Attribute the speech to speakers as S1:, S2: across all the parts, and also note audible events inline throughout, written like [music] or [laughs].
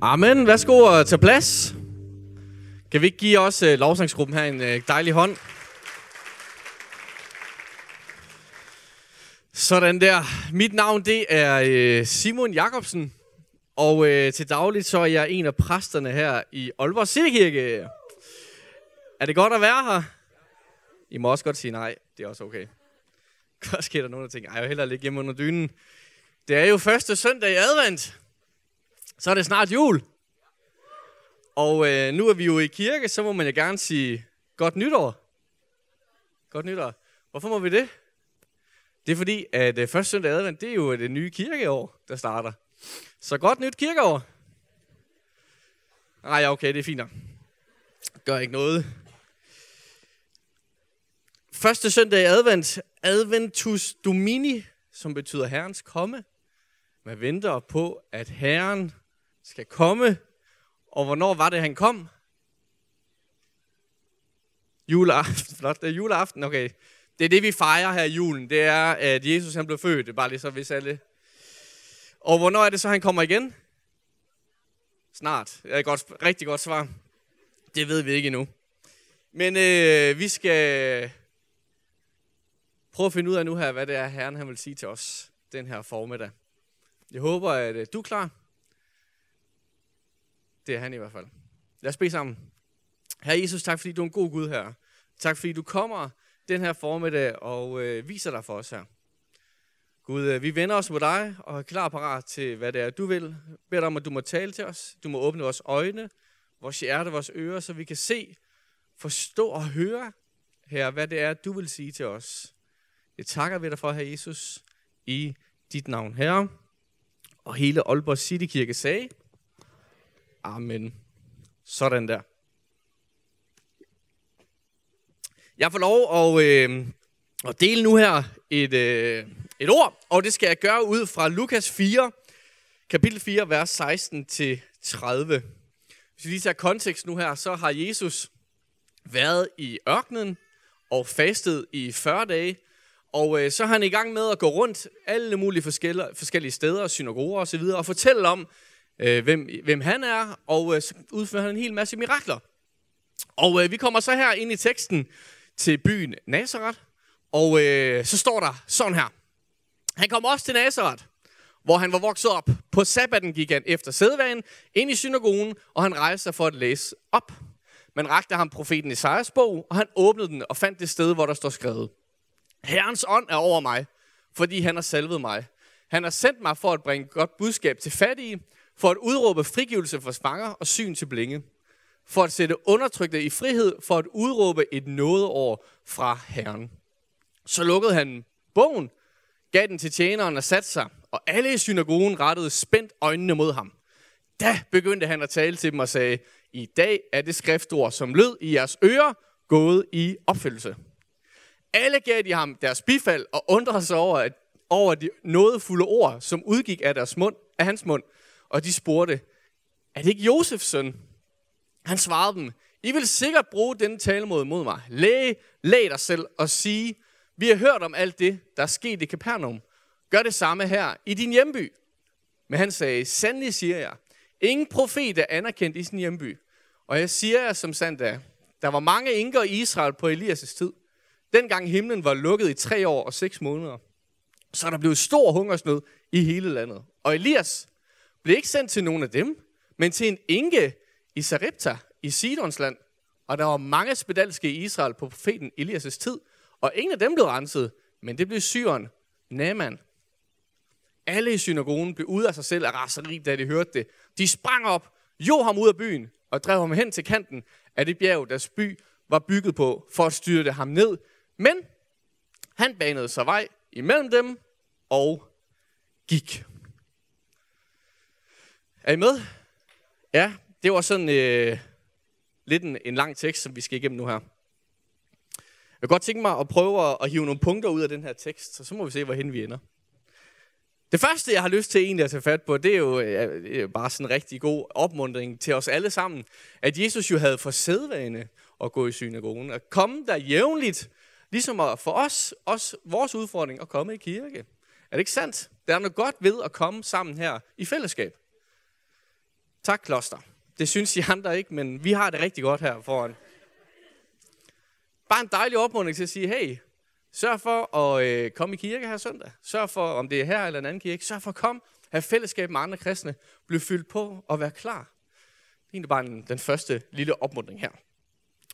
S1: Amen. Værsgo og tage plads. Kan vi ikke give os uh, lovsangsgruppen her en uh, dejlig hånd? Sådan der. Mit navn det er uh, Simon Jakobsen. Og uh, til dagligt så er jeg en af præsterne her i Aalborg Citykirke. Er det godt at være her? I må også godt sige nej. Det er også okay. [laughs] Godt sker der nogen, der tænker, ej, jeg vil hellere ligge hjemme under dynen. Det er jo første søndag i advent. Så er det snart jul. Og øh, nu er vi jo i kirke, så må man jo gerne sige godt nytår. Godt nytår. Hvorfor må vi det? Det er fordi, at øh, første søndag i advent, det er jo det nye kirkeår, der starter. Så godt nyt kirkeår. Nej, okay, det er fint nok. Gør ikke noget. Første søndag i advent, Adventus Domini, som betyder Herrens komme. Man venter på, at Herren skal komme. Og hvornår var det, han kom? Juleaften. [laughs] Flot, det er juleaften, okay. Det er det, vi fejrer her i julen. Det er, at Jesus han blev født. Det er bare lige så, hvis alle... Og hvornår er det så, han kommer igen? Snart. Det er et godt, rigtig godt svar. Det ved vi ikke endnu. Men øh, vi skal prøve at finde ud af nu her, hvad det er, Herren han vil sige til os den her formiddag. Jeg håber, at øh, du er klar. Det er han i hvert fald. Lad os bede sammen. Herre Jesus, tak fordi du er en god Gud her. Tak fordi du kommer den her formiddag og øh, viser dig for os her. Gud, øh, vi vender os mod dig og er klar parat til, hvad det er, du vil. Bed dig om, at du må tale til os. Du må åbne vores øjne, vores hjerte, vores ører, så vi kan se, forstå og høre, her, hvad det er, du vil sige til os. Det takker vi dig for, herre Jesus, i dit navn, herre. Og hele Aalborg City Kirke sagde, Amen. Sådan der. Jeg får lov at, øh, at dele nu her et, øh, et ord, og det skal jeg gøre ud fra Lukas 4, kapitel 4, vers 16 til 30. Hvis vi lige tager kontekst nu her, så har Jesus været i ørkenen og fastet i 40 dage, og øh, så er han i gang med at gå rundt alle mulige forskellige, forskellige steder, synagoger osv., og fortælle om, øh, hvem, hvem han er, og øh, så udfører han en hel masse mirakler. Og øh, vi kommer så her ind i teksten til byen Nazareth, og øh, så står der sådan her. Han kom også til Nazareth, hvor han var vokset op. På sabbaten gik han efter sædvanen ind i synagogen, og han rejste sig for at læse op. Man rakte ham profeten Isaias bog, og han åbnede den og fandt det sted, hvor der står skrevet. Herrens ånd er over mig, fordi han har salvet mig. Han har sendt mig for at bringe godt budskab til fattige, for at udråbe frigivelse for fanger og syn til blinde, for at sætte undertrykte i frihed, for at udråbe et nådeår fra Herren. Så lukkede han bogen, gav den til tjeneren og satte sig, og alle i synagogen rettede spændt øjnene mod ham. Da begyndte han at tale til dem og sagde, i dag er det skriftord, som lød i jeres ører, gået i opfyldelse. Alle gav de ham deres bifald og undrede sig over, at, over de nådefulde ord, som udgik af, deres mund, af hans mund. Og de spurgte, er det ikke Josefs søn? Han svarede dem, I vil sikkert bruge denne talemåde mod mig. Læg, læg dig selv og sige, vi har hørt om alt det, der er sket i Capernaum. Gør det samme her i din hjemby. Men han sagde, sandelig siger jeg, ingen profet er anerkendt i sin hjemby. Og jeg siger jer som sandt er, der var mange inker i Israel på Elias' tid. Dengang himlen var lukket i tre år og seks måneder, så er der blevet stor hungersnød i hele landet. Og Elias blev ikke sendt til nogen af dem, men til en enke i Sarepta i Sidons land. Og der var mange spedalske i Israel på profeten Elias' tid, og ingen af dem blev renset, men det blev syren Naaman. Alle i synagogen blev ude af sig selv af raseri, da de hørte det. De sprang op, jo ham ud af byen og drev ham hen til kanten af det bjerg, deres by var bygget på, for at styrte ham ned. Men han banede sig vej imellem dem og gik. Er I med? Ja, det var sådan øh, lidt en, en lang tekst, som vi skal igennem nu her. Jeg kan godt tænke mig at prøve at hive nogle punkter ud af den her tekst, så så må vi se, hvorhen vi ender. Det første, jeg har lyst til egentlig at tage fat på, det er jo, øh, det er bare sådan en rigtig god opmundring til os alle sammen, at Jesus jo havde for sædvane at gå i synagogen, at komme der jævnligt, ligesom at for os, os, vores udfordring, at komme i kirke. Er det ikke sandt? Der er noget godt ved at komme sammen her i fællesskab. Tak, kloster. Det synes I andre ikke, men vi har det rigtig godt her foran. Bare en dejlig opmuntring til at sige, hey, sørg for at øh, komme i kirke her søndag. Sørg for, om det er her eller en anden kirke, sørg for at komme, have fællesskab med andre kristne, blive fyldt på og være klar. Det er egentlig bare en, den første lille opmuntring her.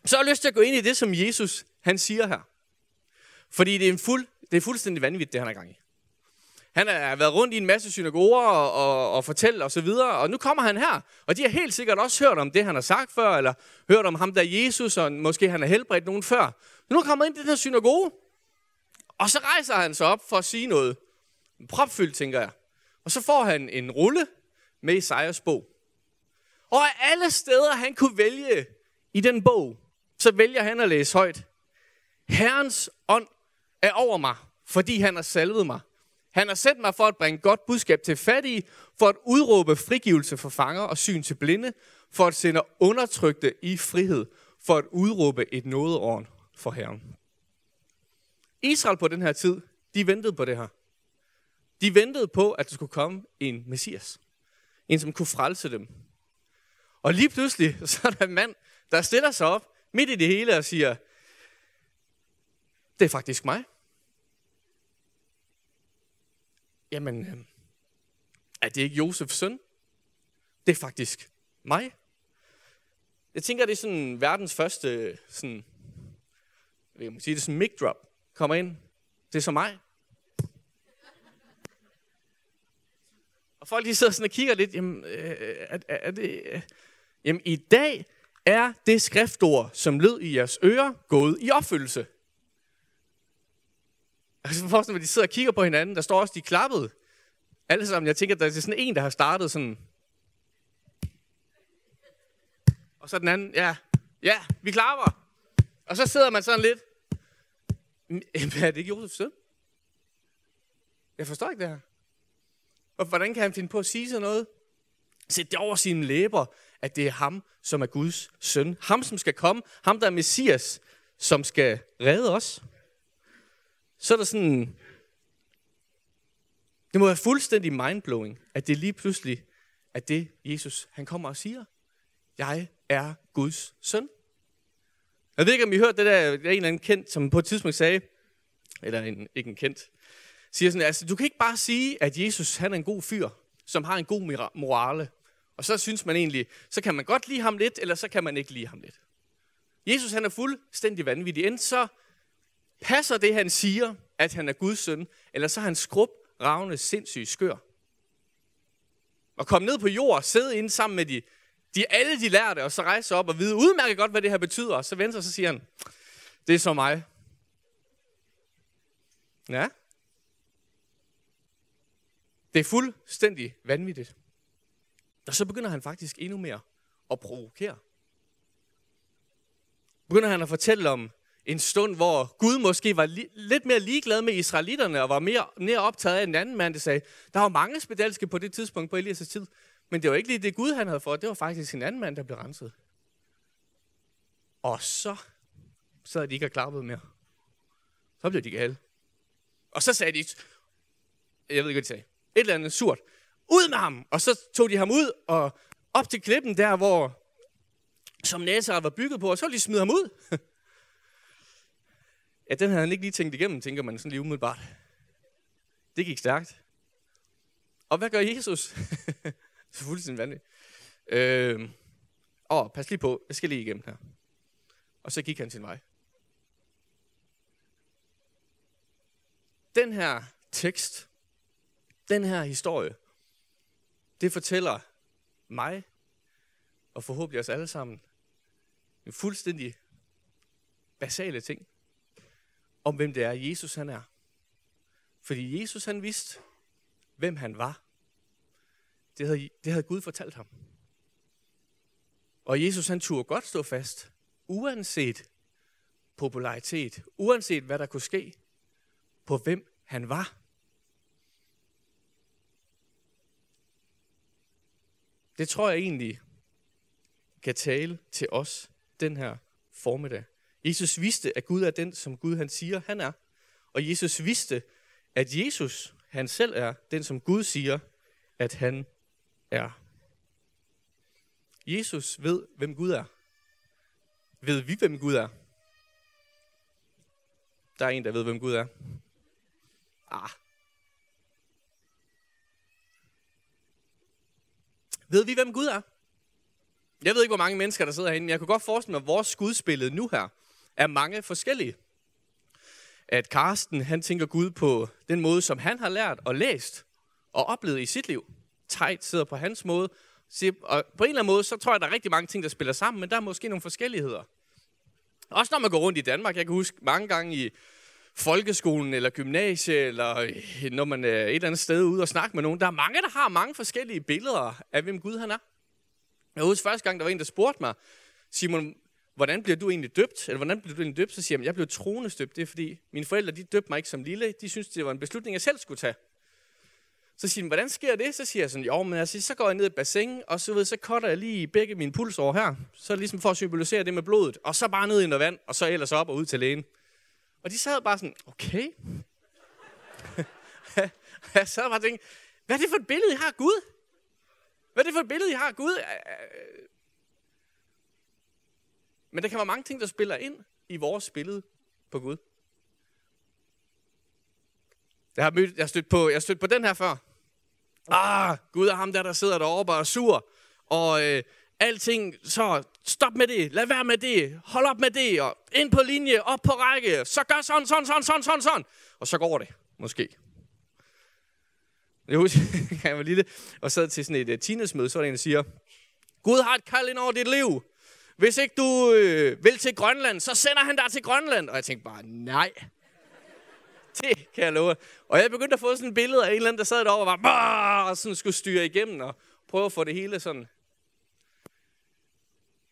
S1: Så har jeg lyst til at gå ind i det, som Jesus han siger her. Fordi det er, en fuld, det er fuldstændig vanvittigt, det han er gang i. Han har været rundt i en masse synagoger og, og, og fortælle og så videre, og nu kommer han her. Og de har helt sikkert også hørt om det, han har sagt før, eller hørt om ham der Jesus, og måske han har helbredt nogen før. Men nu kommer han ind i den her synagoge, og så rejser han sig op for at sige noget. Propfyldt, tænker jeg. Og så får han en rulle med Isaias bog. Og af alle steder, han kunne vælge i den bog, så vælger han at læse højt. Herrens ånd er over mig, fordi han har salvet mig han har sendt mig for at bringe godt budskab til fattige, for at udråbe frigivelse for fanger og syn til blinde, for at sende undertrykte i frihed, for at udråbe et nådeår for Herren. Israel på den her tid, de ventede på det her. De ventede på, at der skulle komme en messias. En, som kunne frelse dem. Og lige pludselig, [laughs] så er der en mand, der stiller sig op midt i det hele og siger, det er faktisk mig. Jamen, øh, er det ikke Josefs søn? Det er faktisk mig. Jeg tænker, det er sådan verdens første, øh, sådan, jeg må sige det sådan mic drop, kommer ind. Det er så mig. Og folk de sidder sådan og kigger lidt, jamen, øh, er, er, er det, øh, jamen i dag er det skriftord, som lød i jeres ører, gået i opfyldelse. [laughs] Altså forestil mig, at de sidder og kigger på hinanden. Der står også, de klappede. Alle sammen. Jeg tænker, at der er sådan en, der har startet sådan. Og så den anden, ja, ja, vi klapper. Og så sidder man sådan lidt. [laughs] er det ikke Josefs søn? Jeg forstår ikke det her. Og hvordan kan han finde på at sige sådan noget? Sæt det over sine læber, at det er ham, som er Guds søn. Ham, som skal komme. Ham, der er Messias, som skal redde os så er der sådan... Det må være fuldstændig mindblowing, at det lige pludselig er det, Jesus han kommer og siger. Jeg er Guds søn. Jeg ved ikke, om I hørte det der, der er en eller anden kendt, som på et tidspunkt sagde, eller en, ikke en kendt, siger sådan, altså du kan ikke bare sige, at Jesus han er en god fyr, som har en god morale. Og så synes man egentlig, så kan man godt lide ham lidt, eller så kan man ikke lide ham lidt. Jesus han er fuldstændig vanvittig. Enten så Passer det, han siger, at han er Guds søn, eller så er han skrub, ravne, sindssyg, skør? Og komme ned på jord, sidde inde sammen med de, de alle de lærte, og så rejse op og vide udmærket godt, hvad det her betyder. Og så venter og så siger han, det er så mig. Ja. Det er fuldstændig vanvittigt. Og så begynder han faktisk endnu mere at provokere. Begynder han at fortælle om en stund, hvor Gud måske var li- lidt mere ligeglad med israelitterne, og var mere, mere optaget af en anden mand, der sagde, der var mange spedalske på det tidspunkt på Elias' tid, men det var ikke lige det Gud, han havde for, det var faktisk en anden mand, der blev renset. Og så sad de ikke og klappede mere. Så blev de gale. Og så sagde de, jeg ved ikke, hvad de sagde, et eller andet surt, ud med ham! Og så tog de ham ud og op til klippen der, hvor som Nazareth var bygget på, og så ville de smide ham ud. [laughs] Ja, den havde han ikke lige tænkt igennem, tænker man sådan lige umiddelbart. Det gik stærkt. Og hvad gør Jesus? [laughs] så fuldstændig vanvittigt. Øh, åh, pas lige på, jeg skal lige igennem her. Og så gik han sin vej. Den her tekst, den her historie, det fortæller mig, og forhåbentlig os alle sammen, en fuldstændig basale ting om, hvem det er, Jesus han er. Fordi Jesus han vidste, hvem han var. Det havde, det havde Gud fortalt ham. Og Jesus han turde godt stå fast, uanset popularitet, uanset hvad der kunne ske, på hvem han var. Det tror jeg egentlig kan tale til os den her formiddag. Jesus vidste, at Gud er den, som Gud han siger, han er. Og Jesus vidste, at Jesus, han selv er den, som Gud siger, at han er. Jesus ved, hvem Gud er. Ved vi, hvem Gud er? Der er en, der ved, hvem Gud er. Ah. Ved vi, hvem Gud er? Jeg ved ikke, hvor mange mennesker, der sidder herinde. Jeg kunne godt forestille mig, at vores skudsbillede nu her er mange forskellige. At Karsten, han tænker Gud på den måde, som han har lært og læst og oplevet i sit liv. Tejt sidder på hans måde. Og på en eller anden måde, så tror jeg, at der er rigtig mange ting, der spiller sammen, men der er måske nogle forskelligheder. Også når man går rundt i Danmark. Jeg kan huske mange gange i folkeskolen eller gymnasiet, eller øh, når man er et eller andet sted ude og snakke med nogen. Der er mange, der har mange forskellige billeder af, hvem Gud han er. Jeg husker første gang, der var en, der spurgte mig, Simon, hvordan bliver du egentlig døbt? Eller hvordan bliver du egentlig døbt? Så siger jeg, jeg blev troende døbt. Det er fordi, mine forældre, de døbte mig ikke som lille. De synes det var en beslutning, jeg selv skulle tage. Så siger de, hvordan sker det? Så siger jeg sådan, jo, men altså, så går jeg ned i bassin, og så, ved, så cutter jeg lige begge mine pulsår her. Så ligesom for at symbolisere det med blodet. Og så bare ned i noget vand, og så ellers op og ud til lægen. Og de sad bare sådan, okay. [laughs] jeg sad bare og tænkte, hvad er det for et billede, I har Gud? Hvad er det for et billede, I har Gud? Øh, øh, men der kan være mange ting, der spiller ind i vores billede på Gud. Jeg har, mødt, jeg har, stødt, på, jeg har stødt på den her før. Ah, Gud er ham der, der sidder deroppe og er sur. Og øh, alting, så stop med det, lad være med det, hold op med det, og ind på linje, op på række, så gør sådan, sådan, sådan, sådan, sådan, sådan. Og så går det, måske. Jeg husker, [laughs] jeg var lille og sad til sådan et uh, teenage-møde, så var der en, der siger, Gud har et kald ind over dit liv. Hvis ikke du øh, vil til Grønland, så sender han dig til Grønland. Og jeg tænkte bare, nej. Det kan jeg love. Og jeg begyndte at få sådan et billede af en eller anden, der sad derovre og var, og sådan skulle styre igennem og prøve at få det hele sådan.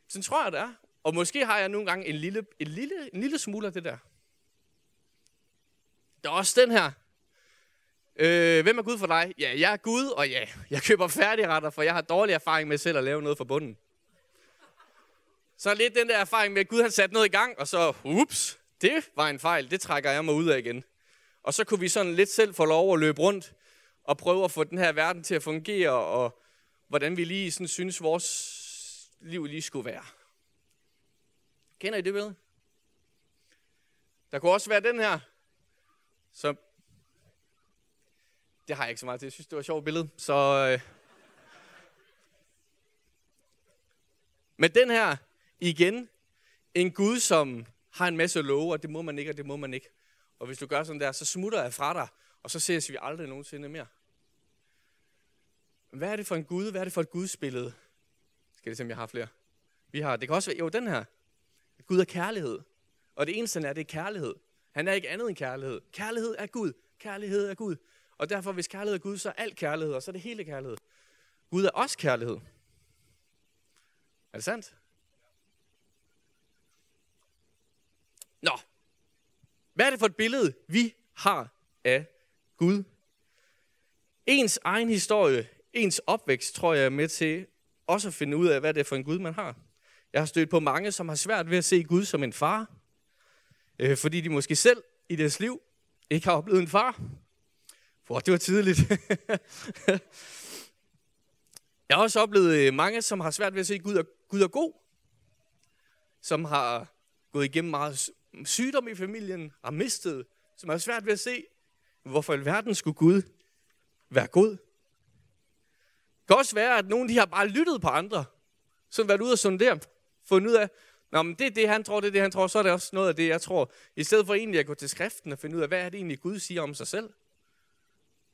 S1: Sådan tror jeg, det er. Og måske har jeg nogle gange en lille, en lille, en lille smule af det der. Der er også den her. Øh, hvem er Gud for dig? Ja, jeg er Gud, og ja, jeg køber færdigretter, for jeg har dårlig erfaring med selv at lave noget for bunden. Så lidt den der erfaring med, at Gud har sat noget i gang, og så, ups, det var en fejl, det trækker jeg mig ud af igen. Og så kunne vi sådan lidt selv få lov at løbe rundt og prøve at få den her verden til at fungere, og hvordan vi lige sådan synes, vores liv lige skulle være. Kender I det billede? Der kunne også være den her, så det har jeg ikke så meget til. Jeg synes, det var et sjovt billede. Så, øh. Men den her, igen, en Gud, som har en masse love, og det må man ikke, og det må man ikke. Og hvis du gør sådan der, så smutter jeg fra dig, og så ses vi aldrig nogensinde mere. Hvad er det for en Gud? Hvad er det for et gudsbillede? Skal det se, om jeg har flere? Vi har, det kan også være, jo, den her. Gud er kærlighed. Og det eneste, han er, det er kærlighed. Han er ikke andet end kærlighed. Kærlighed er Gud. Kærlighed er Gud. Og derfor, hvis kærlighed er Gud, så er alt kærlighed, og så er det hele kærlighed. Gud er også kærlighed. Er det sandt? Nå. Hvad er det for et billede, vi har af Gud? Ens egen historie, ens opvækst, tror jeg er med til også at finde ud af, hvad det er for en Gud, man har. Jeg har stødt på mange, som har svært ved at se Gud som en far, øh, fordi de måske selv i deres liv ikke har oplevet en far. For det var tidligt. [laughs] jeg har også oplevet øh, mange, som har svært ved at se, Gud er, Gud er god. Som har gået igennem meget sygdom i familien, har mistet, som har svært ved at se, hvorfor i verden skulle Gud være god. Det kan også være, at nogle de har bare lyttet på andre, som været ude og sondere, fundet ud af, Nå, men det er det, han tror, det er det, han tror, så er det også noget af det, jeg tror. I stedet for egentlig at gå til skriften og finde ud af, hvad er det egentlig, Gud siger om sig selv.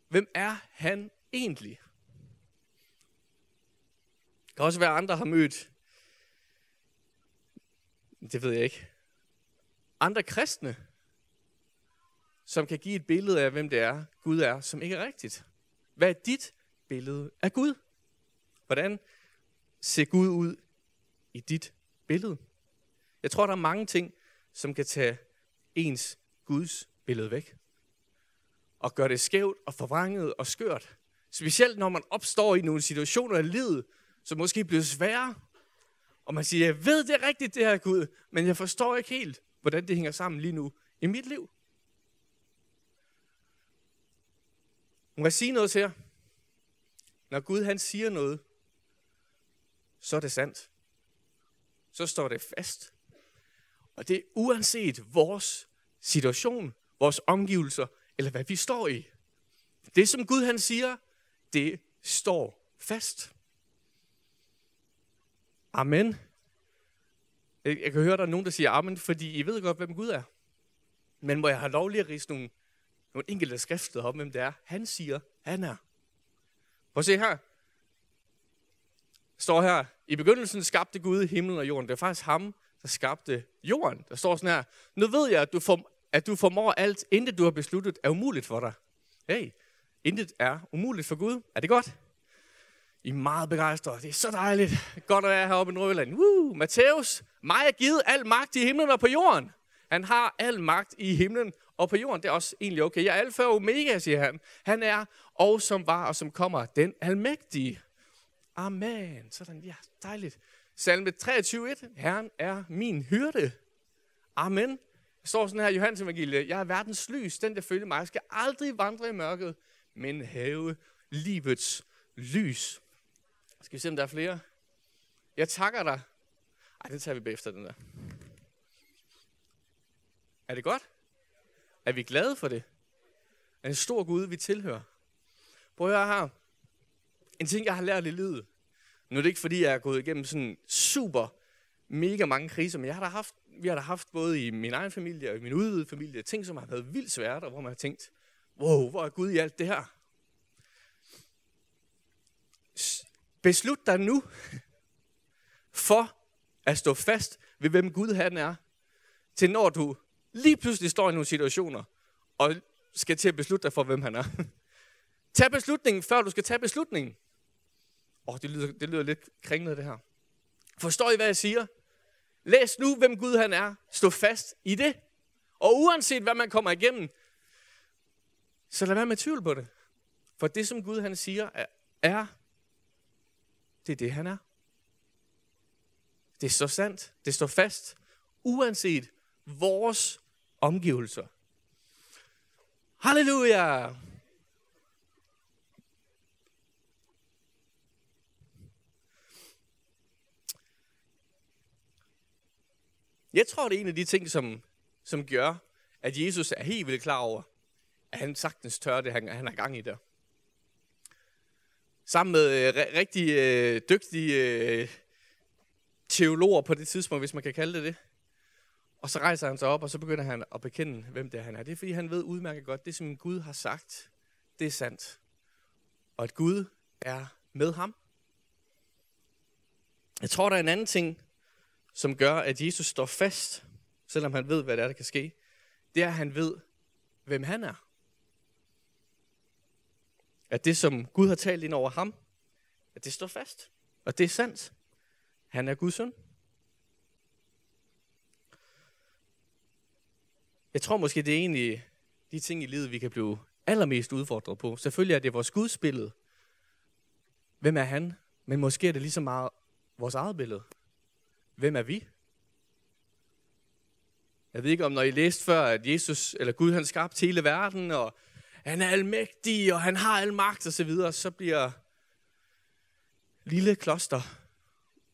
S1: Hvem er han egentlig? Det kan også være, andre har mødt, det ved jeg ikke, andre kristne, som kan give et billede af, hvem det er, Gud er, som ikke er rigtigt. Hvad er dit billede af Gud? Hvordan ser Gud ud i dit billede? Jeg tror, der er mange ting, som kan tage ens Guds billede væk og gøre det skævt og forvrænget og skørt. Specielt når man opstår i nogle situationer i livet, som måske bliver svære. Og man siger, jeg ved det er rigtigt det her Gud, men jeg forstår ikke helt, hvordan det hænger sammen lige nu i mit liv. Må jeg sige noget til jer? Når Gud han siger noget, så er det sandt. Så står det fast. Og det er uanset vores situation, vores omgivelser, eller hvad vi står i. Det, som Gud han siger, det står fast. Amen. Jeg kan høre, der er nogen, der siger amen, fordi I ved godt, hvem Gud er. Men må jeg have lov lige at rise nogle, nogle enkelte skrifter om, hvem det er. Han siger, han er. Prøv at se her. Der står her, i begyndelsen skabte Gud himlen og jorden. Det er faktisk ham, der skabte jorden. Der står sådan her, nu ved jeg, at du, får, at du formår alt, intet du har besluttet, er umuligt for dig. Hey, intet er umuligt for Gud. Er det godt? I er meget begejstrede. Det er så dejligt. Godt at være heroppe i Nordjylland. Woo! Matthæus, mig er givet al magt i himlen og på jorden. Han har al magt i himlen og på jorden. Det er også egentlig okay. Jeg er alfa og omega, siger han. Han er, og som var og som kommer, den almægtige. Amen. Sådan, ja, dejligt. Salme 23.1. Herren er min hyrde. Amen. Der står sådan her i Johannes evangelie. Jeg er verdens lys. Den, der følger mig, skal aldrig vandre i mørket, men have livets lys. Skal vi se, om der er flere? Jeg takker dig. Ej, det tager vi bagefter, den der. Er det godt? Er vi glade for det? Er en stor Gud, vi tilhører? Prøv at høre her. En ting, jeg har lært i livet. Nu er det ikke, fordi jeg er gået igennem sådan super, mega mange kriser, men jeg har da haft, vi har da haft både i min egen familie og i min udvidede familie, ting, som har været vildt svært, og hvor man har tænkt, wow, hvor er Gud i alt det her? Beslut dig nu for at stå fast ved, hvem Gud han er, til når du lige pludselig står i nogle situationer, og skal til at beslutte dig for, hvem han er. [laughs] Tag beslutningen, før du skal tage beslutningen. Åh, oh, det, lyder, det lyder lidt kringlet, det her. Forstår I, hvad jeg siger? Læs nu, hvem Gud han er. Stå fast i det. Og uanset hvad man kommer igennem, så lad være med tvivl på det. For det, som Gud han siger, er, er det er det, han er. Det står sandt. Det står fast. Uanset vores omgivelser. Halleluja! Jeg tror, det er en af de ting, som, som gør, at Jesus er helt vildt klar over, at han sagtens tør det, han, han har gang i der. Sammen med øh, rigtig øh, dygtige øh, teologer på det tidspunkt, hvis man kan kalde det det. Og så rejser han sig op, og så begynder han at bekende, hvem det er, han er. Det er, fordi han ved udmærket godt, det som Gud har sagt, det er sandt. Og at Gud er med ham. Jeg tror, der er en anden ting, som gør, at Jesus står fast, selvom han ved, hvad det er, der kan ske. Det er, at han ved, hvem han er. At det, som Gud har talt ind over ham, at det står fast. Og det er sandt. Han er Guds søn. Jeg tror måske, det er egentlig de ting i livet, vi kan blive allermest udfordret på. Selvfølgelig er det vores gudsbillede. Hvem er han? Men måske er det lige så meget vores eget billede. Hvem er vi? Jeg ved ikke, om når I læste før, at Jesus, eller Gud, han skabte hele verden, og han er almægtig, og han har al magt, og så videre, så bliver lille kloster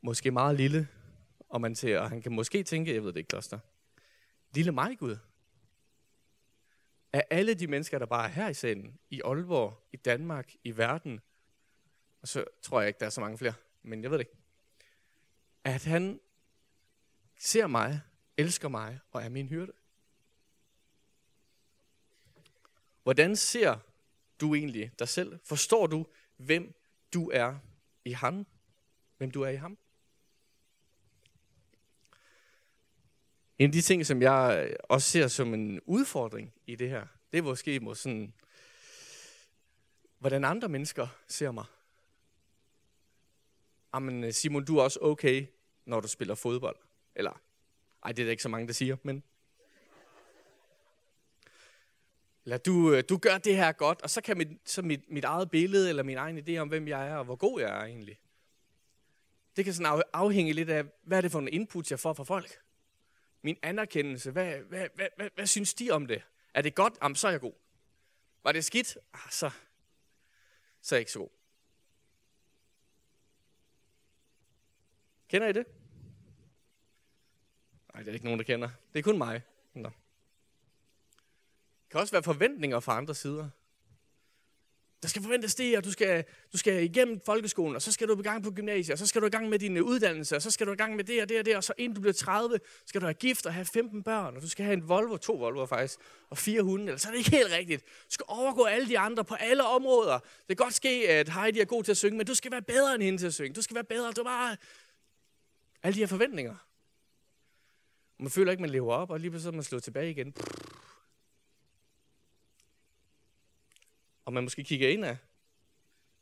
S1: måske meget lille, og man ser, og han kan måske tænke, jeg ved det ikke, kloster, lille mig, Gud. Af alle de mennesker, der bare er her i salen, i Aalborg, i Danmark, i verden, og så tror jeg ikke, der er så mange flere, men jeg ved det ikke, at han ser mig, elsker mig og er min hyrde. Hvordan ser du egentlig dig selv? Forstår du, hvem du er i ham? Hvem du er i ham? En af de ting, som jeg øh, også ser som en udfordring i det her, det er måske mod sådan, hvordan andre mennesker ser mig. Jamen øh, Simon, du er også okay, når du spiller fodbold. Eller, ej, det er der ikke så mange, der siger, men... Eller du, øh, du gør det her godt, og så kan mit, så mit, mit eget billede, eller min egen idé om, hvem jeg er, og hvor god jeg er egentlig. Det kan sådan afhænge lidt af, hvad er det for en input, jeg får fra folk. Min anerkendelse, hvad, hvad, hvad, hvad, hvad synes de om det? Er det godt? Jamen, så er jeg god. Var det skidt? Ah, så, så er jeg ikke så god. Kender I det? Nej, det er ikke nogen, der kender. Det er kun mig. Nå. Kan også være forventninger fra andre sider. Der skal forventes det, og du skal, du skal igennem folkeskolen, og så skal du i gang på gymnasiet, og så skal du i gang med din øh, uddannelse, og så skal du i gang med det og det og det, og så inden du bliver 30, skal du have gift og have 15 børn, og du skal have en Volvo, to Volvo faktisk, og fire hunde, eller så er det ikke helt rigtigt. Du skal overgå alle de andre på alle områder. Det kan godt ske, at Heidi er god til at synge, men du skal være bedre end hende til at synge. Du skal være bedre, du er bare... Alle de her forventninger. Man føler ikke, man lever op, og lige pludselig er man slået tilbage igen. Og man måske kigger ind af,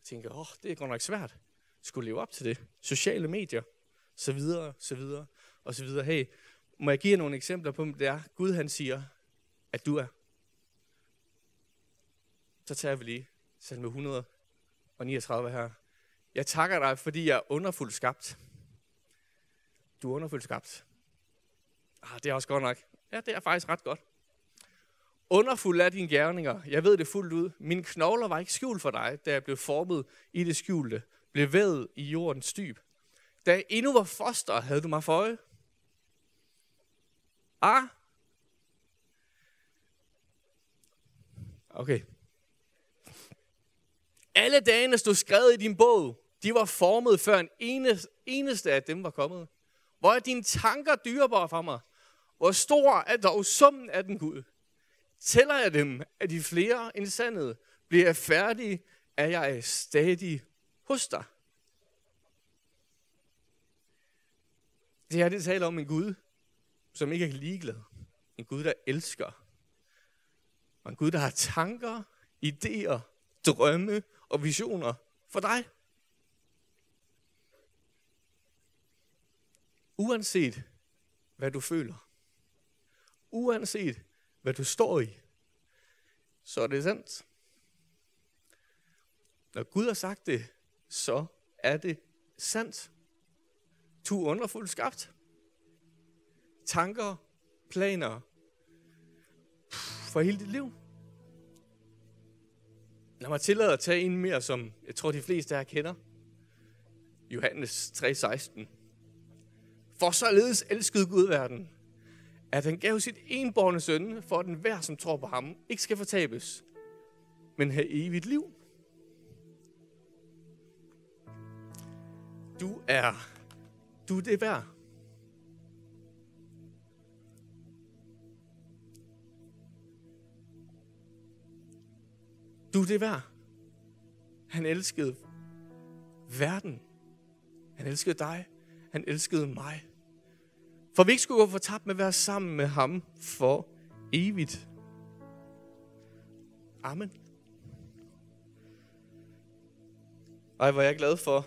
S1: tænker, åh, oh, det er godt nok svært. Skulle leve op til det. Sociale medier, så videre, så videre, og så videre. Hey, må jeg give jer nogle eksempler på, det er Gud han siger, at du er. Så tager vi lige salme 139 her. Jeg takker dig, fordi jeg er underfuldt skabt. Du er underfuldt skabt. Ah, det er også godt nok. Ja, det er faktisk ret godt. Underfuld er dine gerninger. Jeg ved det fuldt ud. Mine knogler var ikke skjult for dig, da jeg blev formet i det skjulte. Blev vævet i jordens dyb. Da jeg endnu var foster, havde du mig for øje. Ah. Okay. Alle dagene stod skrevet i din bog. De var formet, før en eneste, eneste af dem var kommet. Hvor er dine tanker dyrebare for mig? Hvor stor er dog summen af den Gud? Tæller jeg dem, at de flere end sandet, bliver jeg færdig, er jeg stadig hos dig. Det her, det taler om en Gud, som ikke er ligeglad. En Gud, der elsker. Og en Gud, der har tanker, idéer, drømme og visioner for dig. Uanset hvad du føler. Uanset hvad du står i, så er det sandt. Når Gud har sagt det, så er det sandt. Du er underfuldt skabt. Tanker, planer for hele dit liv. Lad mig tillade at tage en mere, som jeg tror, de fleste her kender. Johannes 3:16. For således elskede Gud verden, at han gav sit enborne søn, for at den hver, som tror på ham, ikke skal fortabes, men have evigt liv. Du er, du er det værd. Du er det værd. Han elskede verden. Han elskede dig. Han elskede mig. For vi ikke skulle gå for tabt med at være sammen med ham for evigt. Amen. Ej, hvor er jeg glad for,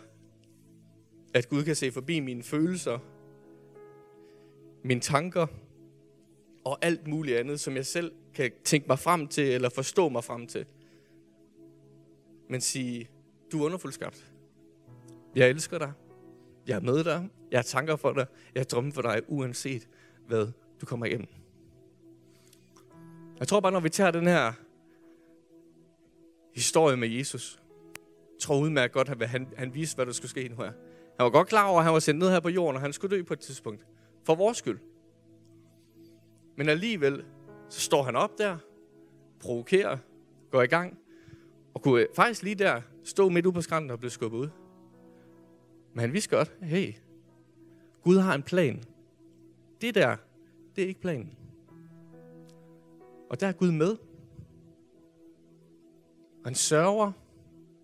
S1: at Gud kan se forbi mine følelser, mine tanker og alt muligt andet, som jeg selv kan tænke mig frem til eller forstå mig frem til. Men sige, du er underfuldt skabt. Jeg elsker dig. Jeg er med dig. Jeg har tanker for dig. Jeg har drømme for dig, uanset hvad du kommer igennem. Jeg tror bare, når vi tager den her historie med Jesus, tror udmærket godt, at han, han viste, hvad der skulle ske nu her. Han var godt klar over, at han var sendt ned her på jorden, og han skulle dø på et tidspunkt. For vores skyld. Men alligevel, så står han op der, provokerer, går i gang, og kunne faktisk lige der stå midt ude på skrænten og blive skubbet ud. Men han vidste godt, hey, Gud har en plan. Det der, det er ikke planen. Og der er Gud med. Og han sørger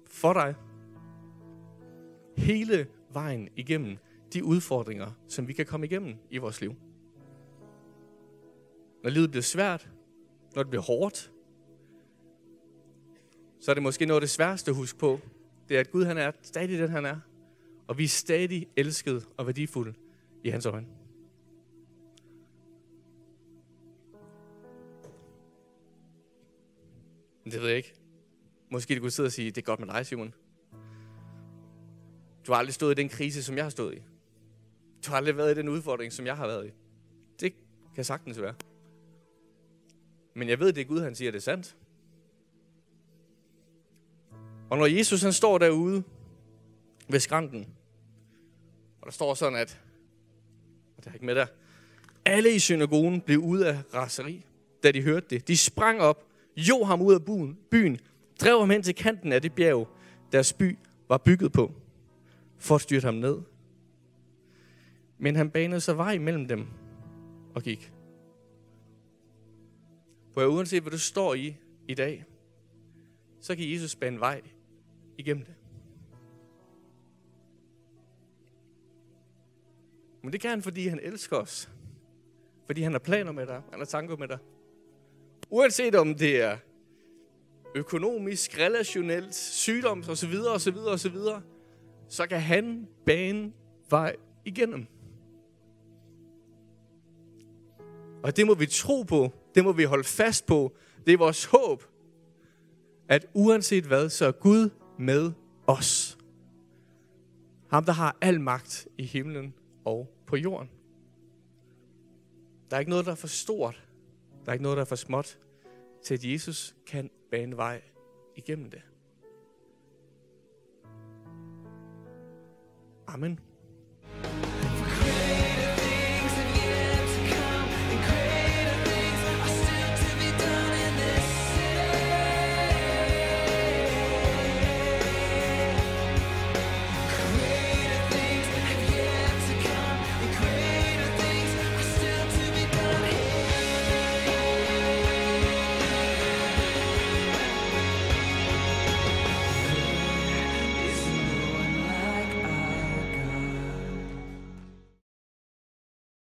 S1: for dig hele vejen igennem de udfordringer, som vi kan komme igennem i vores liv. Når livet bliver svært, når det bliver hårdt, så er det måske noget af det sværeste at huske på, det er, at Gud han er stadig den, han er. Og vi er stadig elsket og værdifulde i hans øjne. Det ved jeg ikke. Måske du kunne sidde og sige, det er godt med dig, Simon. Du har aldrig stået i den krise, som jeg har stået i. Du har aldrig været i den udfordring, som jeg har været i. Det kan sagtens være. Men jeg ved, det er Gud, han siger, det er sandt. Og når Jesus han står derude ved skrænten, og der står sådan, at, og det er ikke med der, alle i synagogen blev ud af raseri, da de hørte det. De sprang op, jo ham ud af byen, byen, drev ham hen til kanten af det bjerg, deres by var bygget på, for at styrte ham ned. Men han banede sig vej mellem dem og gik. For uanset hvad du står i i dag, så kan Jesus bane vej igennem det. Men det kan han, fordi han elsker os. Fordi han har planer med dig. Han har tanker med dig. Uanset om det er økonomisk, relationelt, sygdom osv., osv., osv., så kan han bane vej igennem. Og det må vi tro på. Det må vi holde fast på. Det er vores håb, at uanset hvad, så er Gud med os. Ham, der har al magt i himlen og på jorden. Der er ikke noget, der er for stort. Der er ikke noget, der er for småt, til at Jesus kan bane vej igennem det. Amen.